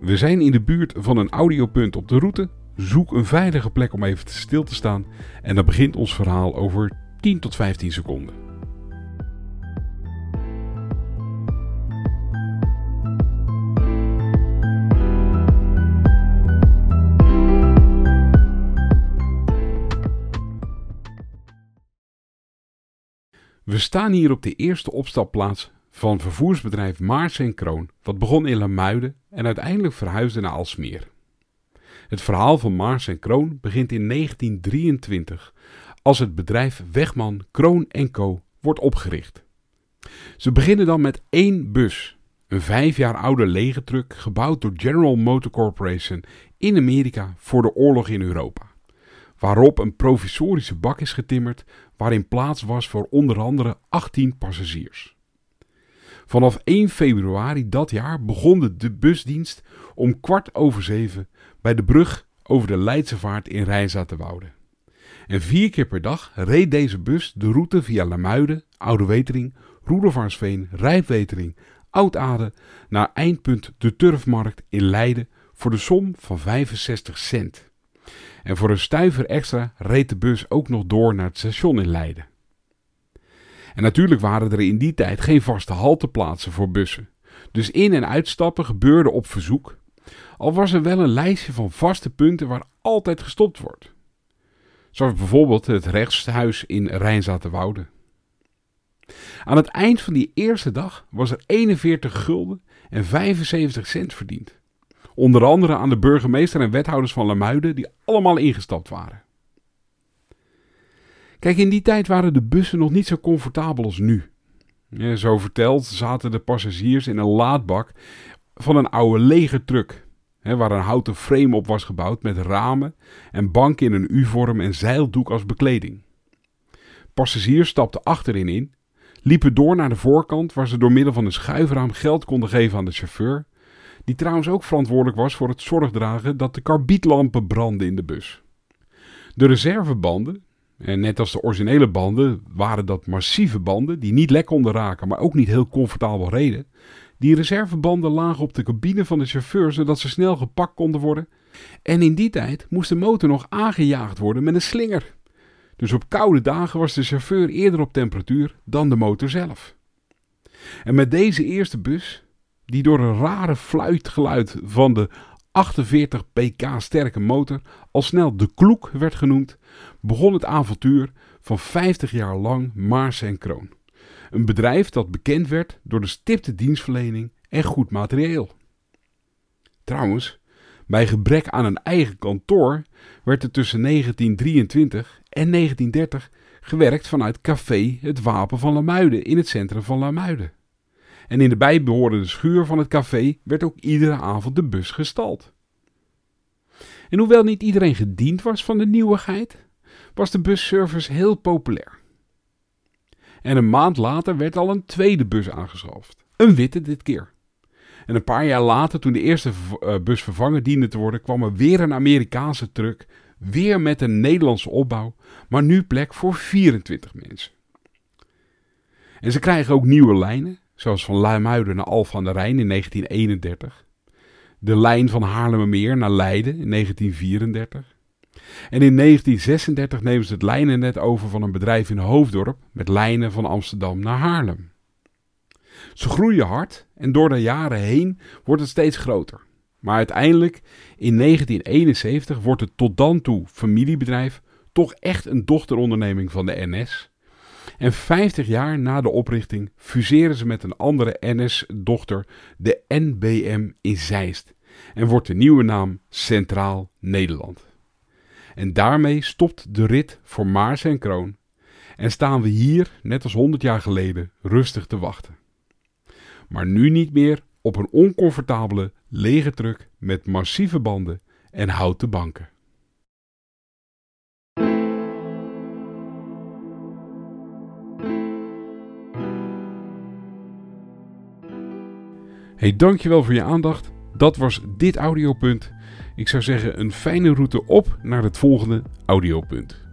We zijn in de buurt van een audiopunt op de route. Zoek een veilige plek om even stil te staan. En dan begint ons verhaal over 10 tot 15 seconden. We staan hier op de eerste opstapplaats van vervoersbedrijf Maars en Kroon, wat begon in Lamuiden en uiteindelijk verhuisde naar Alsmeer. Het verhaal van Maars en Kroon begint in 1923 als het bedrijf Wegman Kroon Co wordt opgericht. Ze beginnen dan met één bus, een vijf jaar oude legertruck gebouwd door General Motor Corporation in Amerika voor de oorlog in Europa waarop een provisorische bak is getimmerd waarin plaats was voor onder andere 18 passagiers. Vanaf 1 februari dat jaar begon de busdienst om kwart over zeven bij de brug over de Leidse Vaart in Rijnzaterwoude. En vier keer per dag reed deze bus de route via Lamuiden, Oude Wetering, Roelofarsveen, Rijpwetering, Oud-Aden naar eindpunt de Turfmarkt in Leiden voor de som van 65 cent. En voor een stuiver extra reed de bus ook nog door naar het station in Leiden. En natuurlijk waren er in die tijd geen vaste halteplaatsen voor bussen. Dus in- en uitstappen gebeurde op verzoek. Al was er wel een lijstje van vaste punten waar altijd gestopt wordt. Zoals bijvoorbeeld het rechtshuis in Rijnzaterwoude. Aan het eind van die eerste dag was er 41 gulden en 75 cent verdiend. Onder andere aan de burgemeester en wethouders van Lamuiden, die allemaal ingestapt waren. Kijk, in die tijd waren de bussen nog niet zo comfortabel als nu. Zo verteld zaten de passagiers in een laadbak van een oude legertruck, hè, waar een houten frame op was gebouwd met ramen en banken in een U-vorm en zeildoek als bekleding. Passagiers stapten achterin in, liepen door naar de voorkant waar ze door middel van een schuifraam geld konden geven aan de chauffeur die trouwens ook verantwoordelijk was voor het zorgdragen dat de karbietlampen brandden in de bus. De reservebanden, en net als de originele banden, waren dat massieve banden die niet lek konden raken, maar ook niet heel comfortabel reden. Die reservebanden lagen op de cabine van de chauffeur zodat ze snel gepakt konden worden. En in die tijd moest de motor nog aangejaagd worden met een slinger. Dus op koude dagen was de chauffeur eerder op temperatuur dan de motor zelf. En met deze eerste bus die door een rare fluitgeluid van de 48 pk sterke motor al snel de kloek werd genoemd, begon het avontuur van 50 jaar lang Maars en Kroon. Een bedrijf dat bekend werd door de stipte dienstverlening en goed materieel. Trouwens, bij gebrek aan een eigen kantoor werd er tussen 1923 en 1930 gewerkt vanuit Café Het Wapen van Lamuiden in het centrum van Lamuiden. En in de bijbehorende schuur van het café werd ook iedere avond de bus gestald. En hoewel niet iedereen gediend was van de nieuwigheid, was de busservice heel populair. En een maand later werd al een tweede bus aangeschaft. Een witte dit keer. En een paar jaar later, toen de eerste eh, bus vervangen diende te worden, kwam er weer een Amerikaanse truck, weer met een Nederlandse opbouw, maar nu plek voor 24 mensen. En ze krijgen ook nieuwe lijnen zoals van Luimuiden naar Alphen aan de Rijn in 1931. De lijn van Haarlemmermeer naar Leiden in 1934. En in 1936 nemen ze het lijnennet over van een bedrijf in Hoofddorp met lijnen van Amsterdam naar Haarlem. Ze groeien hard en door de jaren heen wordt het steeds groter. Maar uiteindelijk in 1971 wordt het tot dan toe familiebedrijf toch echt een dochteronderneming van de NS en 50 jaar na de oprichting fuseren ze met een andere NS-dochter, de NBM in Zeist. En wordt de nieuwe naam Centraal Nederland. En daarmee stopt de rit voor Maars en Kroon. En staan we hier, net als 100 jaar geleden, rustig te wachten. Maar nu niet meer op een oncomfortabele lege truck met massieve banden en houten banken. Hey, dankjewel voor je aandacht. Dat was dit audiopunt. Ik zou zeggen een fijne route op naar het volgende audiopunt.